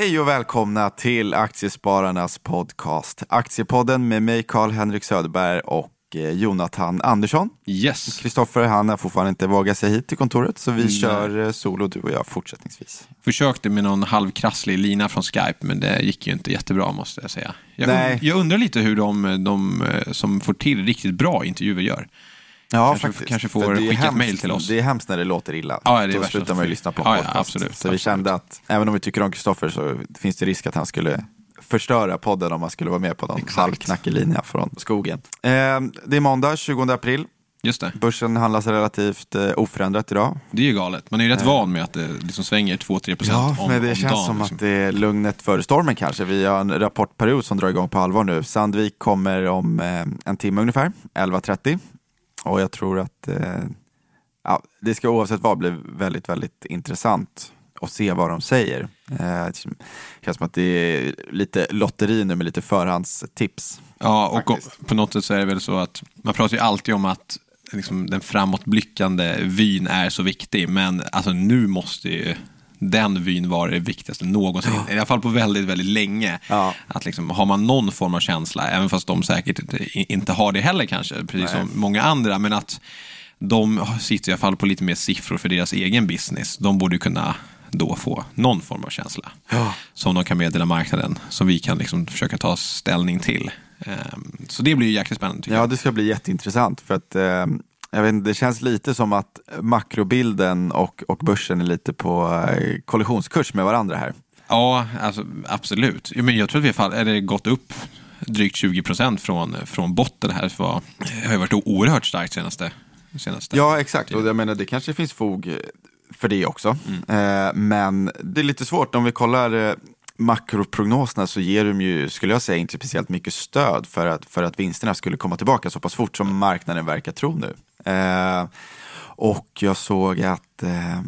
Hej och välkomna till Aktiespararnas podcast. Aktiepodden med mig Karl-Henrik Söderberg och eh, Jonathan Andersson. Yes. Kristoffer han har fortfarande inte vågat sig hit till kontoret så vi kör eh, solo du och jag fortsättningsvis. Försökte med någon halvkrasslig lina från Skype, men det gick ju inte jättebra måste jag säga. Jag, Nej. jag undrar lite hur de, de eh, som får till riktigt bra intervjuer gör. Ja, Kanske- kanske får skicka ett mail till oss. Det är hemskt när det låter illa. Ja, det Då slutar man ju lyssna på en Ja, ja, podcast. absolut, så vi absolut. kände att även om vi tycker om Kristoffer så finns det risk att han skulle förstöra podden om han skulle vara med på någon halvknackig linje från skogen. Eh, det är måndag 20 april. Just det. Börsen handlas relativt eh, oförändrat idag. Det är ju galet. Man är ju rätt van med att det liksom svänger 2-3% Ja, om, men det om känns dagen. som liksom. att det är lugnet före stormen kanske. Vi har en rapportperiod som drar igång på allvar nu. Sandvik kommer om eh, en timme ungefär, 11.30. Och jag tror att eh, ja, det ska oavsett vad bli väldigt, väldigt intressant att se vad de säger. Eh, det känns som att det är lite lotteri nu med lite förhandstips. Ja, och, faktiskt. på något sätt så är det väl så att man pratar ju alltid om att liksom, den framåtblickande vyn är så viktig, men alltså, nu måste ju den vyn vara det viktigaste någonsin. I alla fall på väldigt, väldigt länge. Ja. Att liksom, har man någon form av känsla, även fast de säkert inte- inte har det heller kanske, precis Nej. som många andra, men att de sitter i alla fall på lite mer siffror för deras egen business. De borde kunna då få någon form av känsla Ja. som de kan meddela marknaden, som vi kan liksom försöka ta ställning till. Ehm, Så det blir ju jäkligt spännande Ja, det ska bli jätteintressant för att eh, jag vet, inte, det känns lite som att makrobilden och, och börsen är lite på eh, kollisionskurs med varandra här. Ja, alltså, absolut. Men jag tror att vi har eller gått upp drygt 20 procent från, från botten här. Var- det har ju varit oerhört starkt senaste. senaste. Ja, exakt. Och jag menar, det kanske finns fog för det också. Eh, men det är lite svårt. Om vi kollar eh, makroprognoserna så ger de ju, skulle jag säga, inte speciellt mycket stöd för att, för att vinsterna skulle komma tillbaka så pass fort som marknaden verkar tro nu. Eh, och jag såg att eh,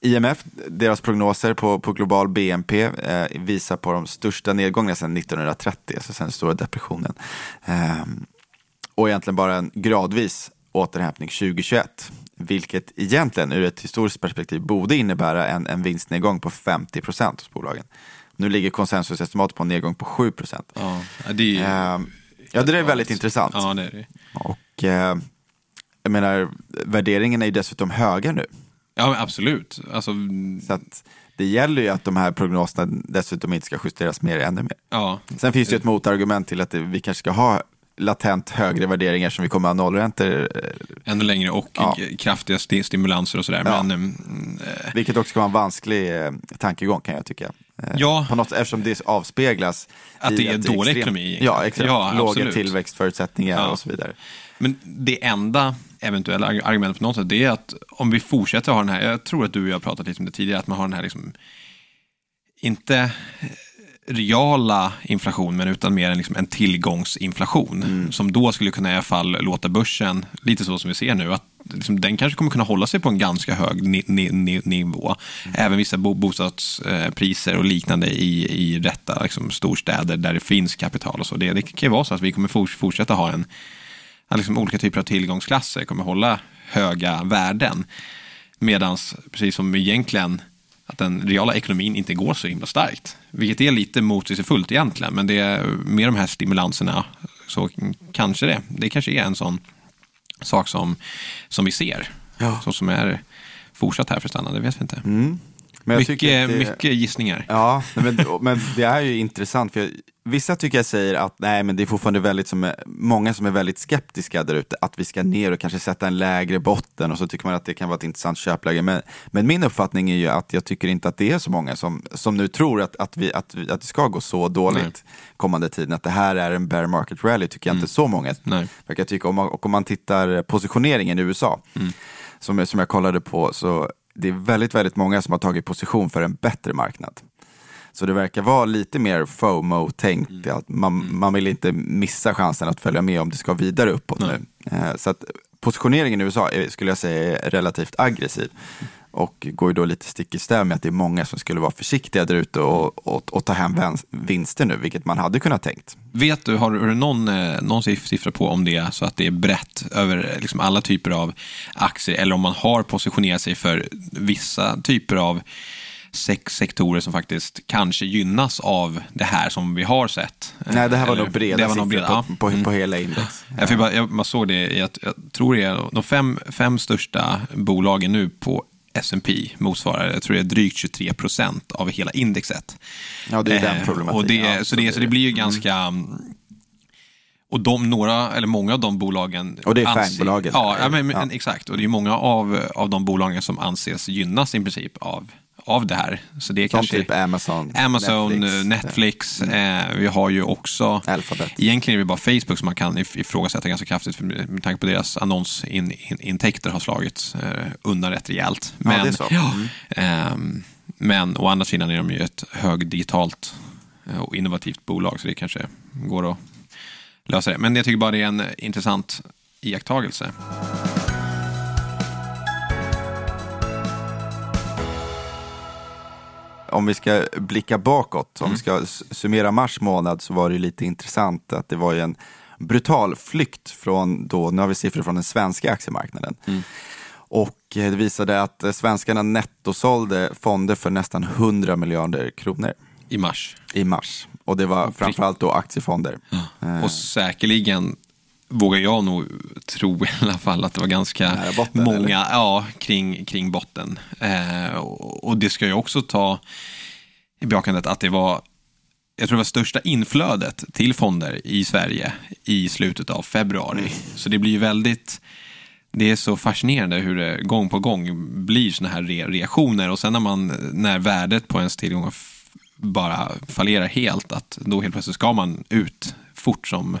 IMF, deras prognoser på, på global BNP eh, visar på de största nedgångarna sedan 1930, alltså sedan stora depressionen. Eh, och egentligen bara en gradvis återhämtning 2021. Vilket egentligen ur ett historiskt perspektiv borde innebära en, en vinstnedgång på 50 procent hos bolagen. Nu ligger konsensusestimatet på en nedgång på 7 procent. Ja, det är. Ehm, ja, det är väldigt intressant. Ja, det är det. Och eh, jag menar, värderingen är ju dessutom höga nu. Ja, absolut. Alltså, Så att det gäller ju att de här prognoserna dessutom inte ska justeras mer ännu mer. ja, Sen finns det ju ett motargument till att vi kanske ska ha latent högre värderingar som vi kommer att ha nollräntor eh, ännu längre och Ja. kraftiga sti- stimulanser och sådär. Ja. Men, mm, eh, Vilket också kan vara en vansklig eh, tankegång kan jag tycka. Eh, Ja. På något, eftersom det avspeglas Att det är dålig extremt- ekonomi. Ja, exakt. Ja, Låga absolut. tillväxtförutsättningar Ja. och så vidare. Men det enda eventuella arg- argumentet på något sätt, det är att om vi fortsätter ha den här, jag tror att du och jag har pratat lite om det tidigare, att man har den här liksom, inte reala inflation, men utan mer en, liksom en tillgångsinflation. Mm. Som då skulle kunna i alla fall låta börsen, lite så som vi ser nu, att liksom, den kanske kommer kunna hålla sig på en ganska hög ni, ni, ni, nivå. Mm. Även vissa bo, bostadspriser och liknande i, i rätta liksom, storstäder där det finns kapital och så. Det, det kan ju vara så att vi kommer fort, fortsätta ha en liksom olika typer av tillgångsklasser kommer hålla höga värden. Medan, precis som egentligen, att den reala ekonomin inte går så himla starkt. Vilket är lite motsägelsefullt egentligen, men det är med de här stimulanserna så kanske det. Det kanske är en sån sak som, som vi ser. Ja. Så som är fortsatt här för att stanna, det vet vi inte. Men mycket, det- mycket gissningar. Ja, men, men det är ju intressant. För jag, vissa tycker jag säger att nej, men det är fortfarande väldigt som, är- många som är väldigt skeptiska där ute. Att vi ska ner och kanske sätta en lägre botten och så tycker man att det kan vara ett intressant köpläge. Men, men min uppfattning är ju att jag tycker inte att det är så många som, som nu tror att, att, vi, att, vi, att det ska gå så dåligt Nej. kommande tiden. Att det här är en bear market rally tycker jag inte så många Nej. verkar tycka. Om man, och om man tittar positioneringen i USA, som, jag- som jag kollade på, så det är väldigt, väldigt många som har tagit position för en bättre marknad. Så det verkar vara lite mer FOMO-tänkt. Att man, man vill inte missa chansen att följa med om det ska vidare uppåt nu. Eh, Så att positioneringen i USA är, skulle jag säga är relativt aggressiv. Och går ju då lite stick i stäv med att det är många som skulle vara försiktiga där ute och, och, och ta hem vinster nu, vilket man hade kunnat tänkt. Vet du, har du någon, eh, någon siff- siffra på om det är så att det är brett över eh, liksom alla typer av aktier eller om man har positionerat sig för vissa typer av sex sektorer som faktiskt kanske gynnas av det här som vi har sett. Nej, det här var Eller- nog breda det var nog breda, på, på, ja. Mm. på hela index. Jag, fick bara, jag man såg det, att, jag tror det är de fem, fem största bolagen nu på S&P motsvarar, jag tror det är drygt 23 procent av hela indexet. Ja, det är den Eh, problematiken. Och det, så, det, så det blir ju ganska... mm, Och de, några, eller många av de bolagen... Och det är FANG-bolagen, Ja, ja, men, men, Ja. exakt. Och det är många av, av de bolagen som anses gynnas i princip av, av det här. Så det är Som kanske... typ Amazon, Amazon, Netflix, Netflix, eh, vi har ju också... Alphabet. Egentligen är det bara Facebook som man kan if- ifrågasätta ganska kraftigt för med tanke på deras annonsintäkter har slagits eh, undan rätt rejält. Ja, Men, det är så. Ja, Mm. ehm, men å andra sidan är de ju ett högdigitalt eh, och innovativt bolag så det kanske går att lösa det. Men jag tycker bara det är en intressant iakttagelse. Om vi ska blicka bakåt, Mm. om vi ska s- summera mars månad så var det ju lite intressant att det var ju en brutal flykt från då, nu har vi siffror från den svenska aktiemarknaden. Mm. Och eh, det visade att eh, svenskarna nettosålde fonder för nästan 100 miljarder kronor I mars. i mars. Och det var framförallt då aktiefonder. Eh, Och säkerligen vågar jag nog tro i alla fall att det var ganska botten, många eller? ja, kring, kring botten. Eh, och, och det ska jag också ta i beakandet att det var jag tror det var största inflödet till fonder i Sverige i slutet av februari. Mm. Så det blir ju väldigt, det är så fascinerande hur det gång på gång blir såna här re reaktioner och sen när, man, när värdet på ens tillgångar bara fallerar helt, att då helt plötsligt ska man ut fort som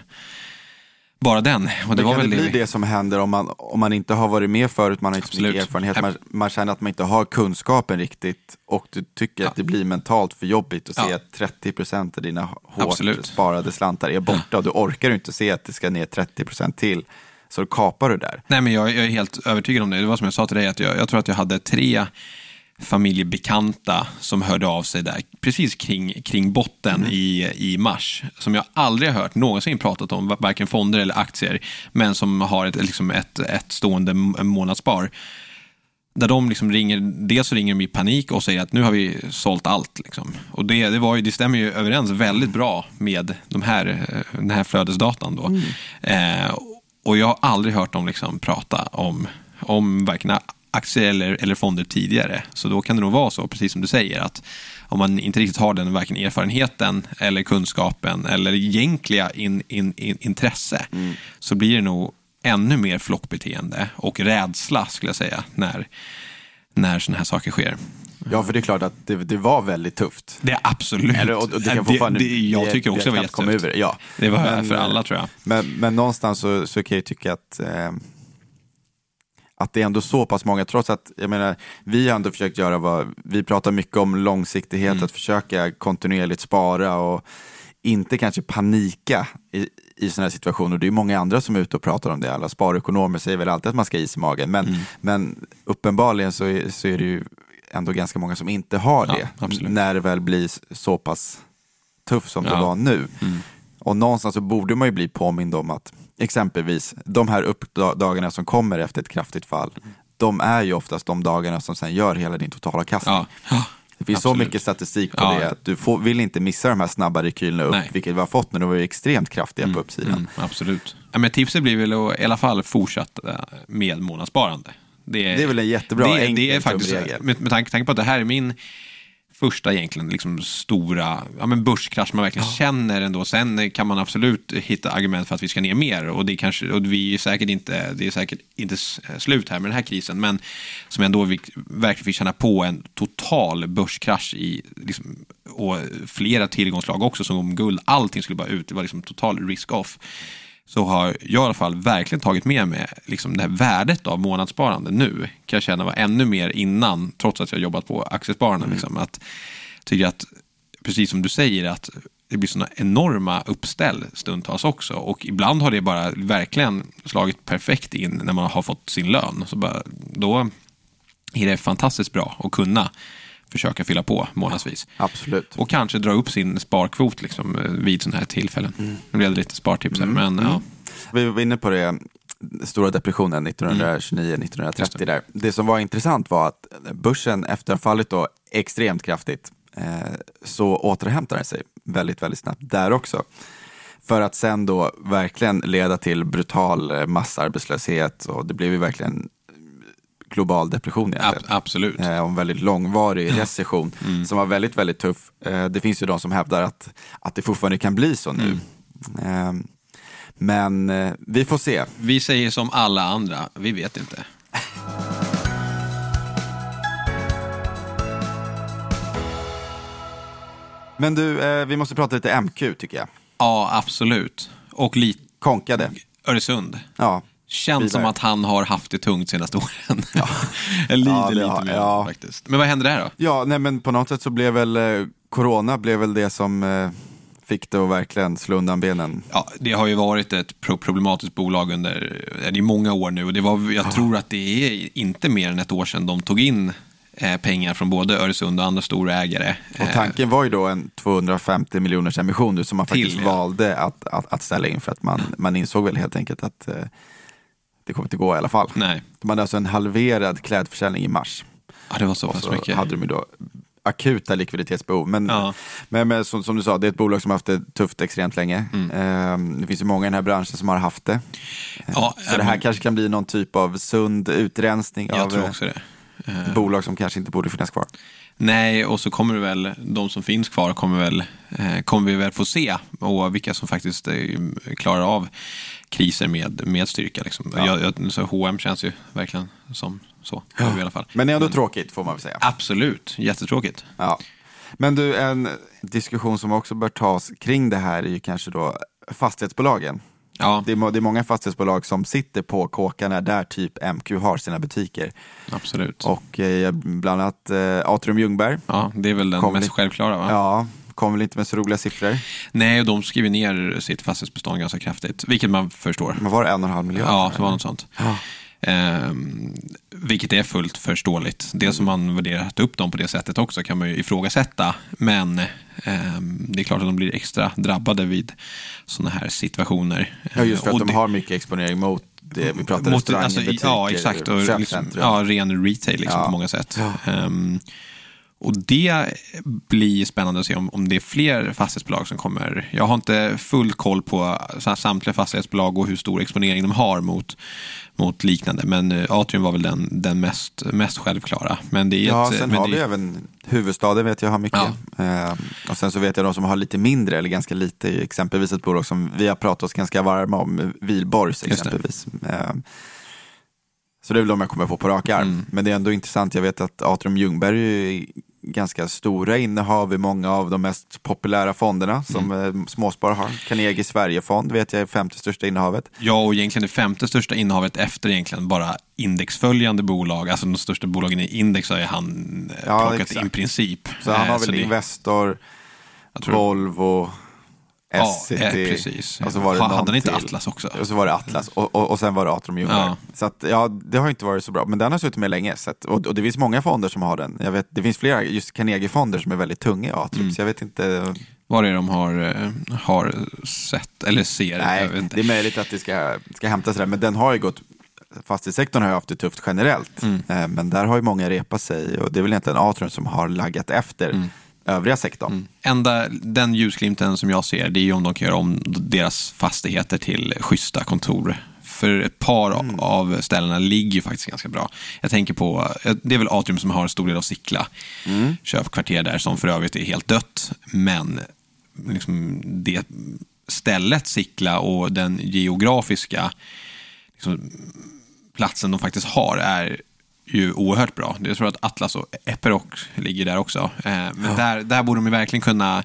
bara den. Och det Det var kan väl det bli det som händer om man, om man inte har varit med förut, man har inte så mycket erfarenhet, man, man känner att man inte har kunskapen riktigt och du tycker Ja. att det blir mentalt för jobbigt att se Ja. att 30% av dina hårt Absolut. sparade slantar är borta och du orkar inte se att det ska ner 30% till. Så kapar du där. Nej, men jag, jag är helt övertygad om det. Det var som jag sa till dig, att jag, jag tror att jag hade tre familjebekanta som hörde av sig där precis kring, kring botten i, i mars. Som jag aldrig har hört någonsin pratat om, varken fonder eller aktier, men som har ett, liksom ett, ett stående månadsspar. Där de liksom ringer, dels ringer de i panik och säger att nu har vi sålt allt. Liksom. Och det, det, var ju, det stämmer ju överens väldigt bra med de här, den här flödesdatan. Då. Eh, och jag har aldrig hört dem liksom prata om, om varken aktier eller, eller fonder tidigare. Så då kan det nog vara så, precis som du säger, att om man inte riktigt har den varken erfarenheten eller kunskapen eller egentliga in, in, in, intresse så blir det nog ännu mer flockbeteende och rädsla skulle jag säga när, när sådana här saker sker. Ja, för det är klart att det, det var väldigt tufft. Det är absolut. Eller, och, och det kan det, fortfarande, det, jag tycker också det var jättetufft. över. Ja. Det var Men, för alla tror jag. Men, men någonstans så, så kan jag tycka att, eh, att det är ändå så pass många, trots att jag menar, vi har ändå försökt göra vad, vi pratar mycket om långsiktighet, Mm. att försöka kontinuerligt spara och inte kanske panika i, i sådana här situationer. Det är många andra som är ute och pratar om det, alla sparekonomer säger väl alltid att man ska ha is i magen, men, Mm. men uppenbarligen så är, så är det ju ändå ganska många som inte har Ja, det, absolut. när det väl blir så pass tufft som det Ja. var nu. Mm. Och någonstans så borde man ju bli påmind om att exempelvis de här uppdagarna som kommer efter ett kraftigt fall, de är ju oftast de dagarna som sen gör hela din totalavkastning. Ja. Ja. Det finns absolut. så mycket statistik på Ja. det att du får, vill inte missa de här snabba rekylerna upp, Nej. vilket vi har fått nu. De var extremt kraftiga på uppsidan. Mm, absolut. Ja, men tipset blir väl att i alla fall fortsätta med månadssparande. Det Det är väl en jättebra, det, enkel det är faktiskt, med, med tanke, tanke på att det här är min första egentligen liksom stora ja, men börskrasch man verkligen känner ändå. Sen kan man absolut hitta argument för att vi ska ner mer och det är, kanske, och vi är säkert inte, det är säkert inte s- slut här med den här krisen men som ändå vi, verkligen fick känna på en total börskrasch i, liksom, och flera tillgångslag också som om guld, allting skulle bara ut, det var liksom total risk-off så har jag i alla fall verkligen tagit med mig liksom det här värdet av månadssparande nu. Kan jag känna var ännu mer innan, trots att jag jobbat på aktiesparande. Liksom, att, tycker att, precis som du säger, att det blir sådana enorma uppställ stundtals också. Och ibland har det bara verkligen slagit perfekt in när man har fått sin lön. Så bara, då är det fantastiskt bra att kunna försöka fylla på månadsvis. Absolut. Och kanske dra upp sin sparkvot liksom, eh, vid sådana här tillfällen. Nu blev det lite spartips här, men ja. Vi var inne på det, stora depressionen 1929-1930 där. Det som var intressant var att börsen efter att ha fallit då extremt kraftigt eh, så återhämtar den sig väldigt, väldigt snabbt där också. För att sen då verkligen leda till brutal eh, massarbetslöshet och det blev ju verkligen global depression egentligen. Ab absolut. Eh, och en väldigt långvarig recession Mm. som var väldigt, väldigt tuff. Eh, det finns ju de som hävdar att, att det fortfarande kan bli så nu. Mm. Eh, men eh, vi får se. Vi säger som alla andra, vi vet inte. Men du, eh, vi måste prata lite MQ tycker jag. Ja, absolut. Och lite Konkade. Öresund. Ja, Känns Vidare. som att han har haft det tungt senaste åren. Ja. Jag lider Ja, det lite med ja. faktiskt. Men vad hände där då? ja nej, men på något sätt så blev väl eh, corona blev väl det som eh, fick det att verkligen slå undan benen. Ja, det har ju varit ett pro- problematiskt bolag under i många år nu och det var, jag tror att det är inte mer än ett år sedan de tog in eh, pengar från både Öresund och andra stora ägare. Och tanken var ju då en 250 miljoners emission som man Till, faktiskt ja. valde att, att, att ställa in för att man, man insåg väl helt enkelt att eh, det kommer inte gå i alla fall. Nej, De hade alltså en halverad klädförsäljning i mars. ja, det var så pass så mycket. hade de ju då akuta likviditetsbehov. Men, Ja. men, men som, som du sa, det är ett bolag som har haft det tufft extremt länge. Mm. Eh, det finns ju många i den här branschen som har haft det. Ja, Så det här kanske kan bli någon typ av sund utrensning jag av eh, också det. Eh, bolag som kanske inte borde finnas kvar. Nej, och så kommer det väl, de som finns kvar kommer, väl, eh, kommer vi väl få se och vilka som faktiskt eh, klarar av kriser med, med styrka. Liksom. Ja. Jag, jag, så H&M känns ju verkligen som så, i alla fall. Men det är ändå tråkigt får man väl säga. Absolut, jättetråkigt. Ja. Men du, en diskussion som också bör tas kring det här är ju kanske då fastighetsbolagen. Ja, Det är, det är många fastighetsbolag som sitter på kåkarna där typ MQ har sina butiker. absolut. Och eh, bland annat eh, Atrium Ljungberg. Ja, det är väl den mest lite- självklara va? Ja, kom väl inte med så roliga siffror. Nej, och de skriver ner sitt fastighetsbestånd ganska kraftigt, vilket man förstår. Vad var det, en och en halv miljard? Ja, det var något sånt. Ja. Ehm, vilket är fullt förståeligt. Det som man värderat upp dem på det sättet också kan man ju ifrågasätta. Men ehm, det är klart att de blir extra drabbade vid sådana här situationer. Ja, just för att Och de har mycket exponering mot det. Vi pratar mot- restauranger, alltså, butiker, Ja, exakt. Och liksom, ja, ren retail liksom, Ja. på många sätt. Ja. Ehm, och det blir spännande att se om, om det är fler fastighetsbolag som kommer. Jag har inte full koll på sa- samtliga fastighetsbolag och hur stor exponering de har mot, mot liknande. Men eh, Atrium var väl den, den mest, mest självklara. Men det är Ja, ett, sen har det, vi även huvudstaden vet jag har mycket. Eh, och sen så vet jag de som har lite mindre eller ganska lite, exempelvis ett bolag som vi har pratat oss ganska varma om, Vilborgs exempelvis. Eh, så det är väl de jag kommer på på rak arm. Mm. Men det är ändå intressant, jag vet att Atrium Ljungberg är ganska stora innehav i många av de mest populära fonderna som Mm. eh, småsparare har. Carnegie Sverigefond vet jag är femte största innehavet. Ja, och egentligen det femte största innehavet efter egentligen bara indexföljande bolag. Alltså de största bolagen i index har ju han eh, Ja, plockat exakt. i princip. Så han Eh, har väl det- Investor, jag tror- Volvo, Ja, eh, precis. Och så var det hade han inte till. Atlas också? Och så var det Atlas och, och, och sen var det Atrium Ljungberg. Ja. Så att, ja, det har inte varit så bra. Men den har suttit med länge. Så att, och, och det finns många fonder som har den. Jag vet, det finns flera, just Carnegie-fonder som är väldigt tunga i Atrium. Mm. Så jag vet inte. Vad är det de har, eh, har sett eller ser? Nej, det är möjligt att det ska, ska hämtas där. Men den har ju gått, fastighetssektorn har ju haft det tufft generellt. Mm. Eh, Men där har ju många repat sig. Och det är väl egentligen Atrium som har laggat efter Mm. Övriga sektorn. Enda, den ljusglimten som jag ser, det är ju om de kan göra om deras fastigheter till schyssta kontor. För ett par Mm. av ställena ligger ju faktiskt ganska bra. Jag tänker på, det är väl Atrium som har en stor del av Sickla Mm. köpkvarter där som för övrigt är helt dött. Men liksom det stället Sickla och den geografiska liksom, platsen de faktiskt har är ju oerhört bra. Jag tror att Atlas och Epiroc ligger där också. Eh, Men där, där borde de verkligen kunna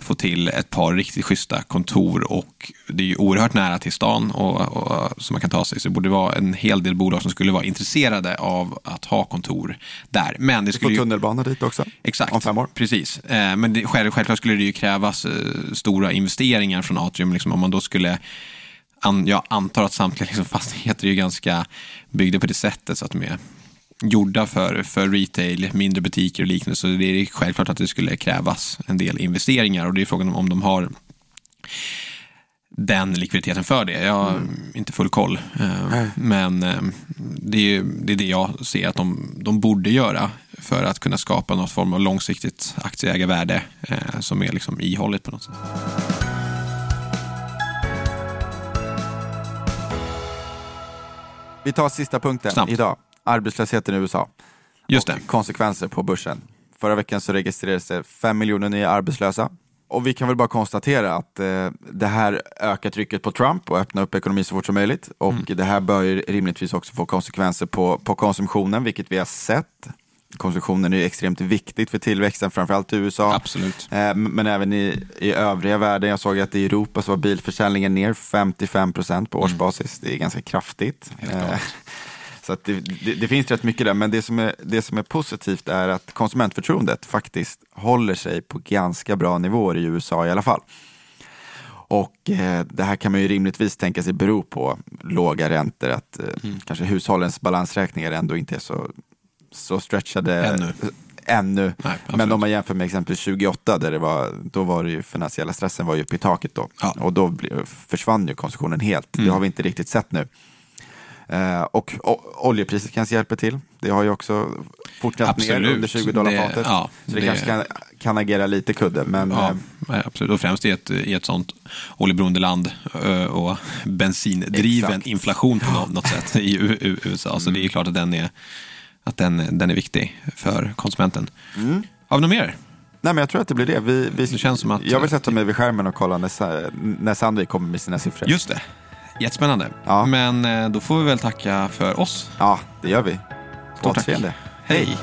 få till ett par riktigt schyssta kontor och det är ju oerhört nära till stan och, och, som man kan ta sig. Så det borde vara en hel del bolag som skulle vara intresserade av att ha kontor där. Men det Du får skulle ju... tunnelbana dit också. Exakt, Om fem år. precis. Eh, men det, själv, självklart skulle det ju krävas eh, stora investeringar från Atrium. Liksom, om man då skulle, jag antar att samtliga liksom, fastigheter är ju ganska byggda på det sättet så att de är gjorda för, för retail, mindre butiker och liknande. Så det är självklart att det skulle krävas en del investeringar och det är frågan om, de har den likviditeten för det. Jag har inte full koll. Eh. Men eh, det är, det är det jag ser att de, de borde göra. för att kunna skapa något form av långsiktigt aktieägarvärde eh, som är liksom ihålligt på något sätt. Vi tar sista punkten Snabbt. idag. Arbetslösheten i USA. Just och det. konsekvenser på börsen. Förra veckan så registrerades det 5 miljoner nya arbetslösa. Och vi kan väl bara konstatera att eh, det här ökar trycket på Trump och öppnar upp ekonomin så fort som möjligt. Och Mm. det här bör ju rimligtvis också få konsekvenser på, på konsumtionen, vilket vi har sett. Konsumtionen är extremt viktigt för tillväxten, framförallt i USA. Absolut. Eh, Men även i, i övriga världen. Jag såg att i Europa så var bilförsäljningen ner 55 procent på årsbasis. Det är ganska kraftigt. Så det, det, det finns rätt mycket där, men det som, är, det som är positivt är att konsumentförtroendet faktiskt håller sig på ganska bra nivåer i USA i alla fall. Och eh, det här kan man ju rimligtvis tänka sig bero på låga räntor, att eh, kanske hushållens balansräkningar ändå inte är så, så stretchade Ännu. ännu. Nej, Men om man jämför med exempelvis 2008, där det var, då var det ju finansiella stressen var ju uppe i taket då. Ja. Mm. Och då försvann ju konsumtionen helt. Det har vi inte riktigt sett nu. Eh, och o- oljepriset kanske hjälper till. Det har ju också fortsatt ner Absolut. under 20 dollar fatet. ja, så det, det- kanske kan, kan agera lite kudde. Men Ja, eh, absolut. Och främst i ett, i ett sånt oljeberoende land eh, och bensindriven Exakt. inflation på något, något sätt i USA. Så det är klart att den är, att den, den är viktig för konsumenten. Har vi något mer? nej, men jag tror att det blir det. Vi, vi, Det känns som att- jag vill sätta mig vid skärmen och kolla när, när Sandvik kommer med sina siffror. Just det. Jättespännande. Ja. Men eh, då får vi väl tacka för oss. Ja, det gör vi. Stort tack. Hej.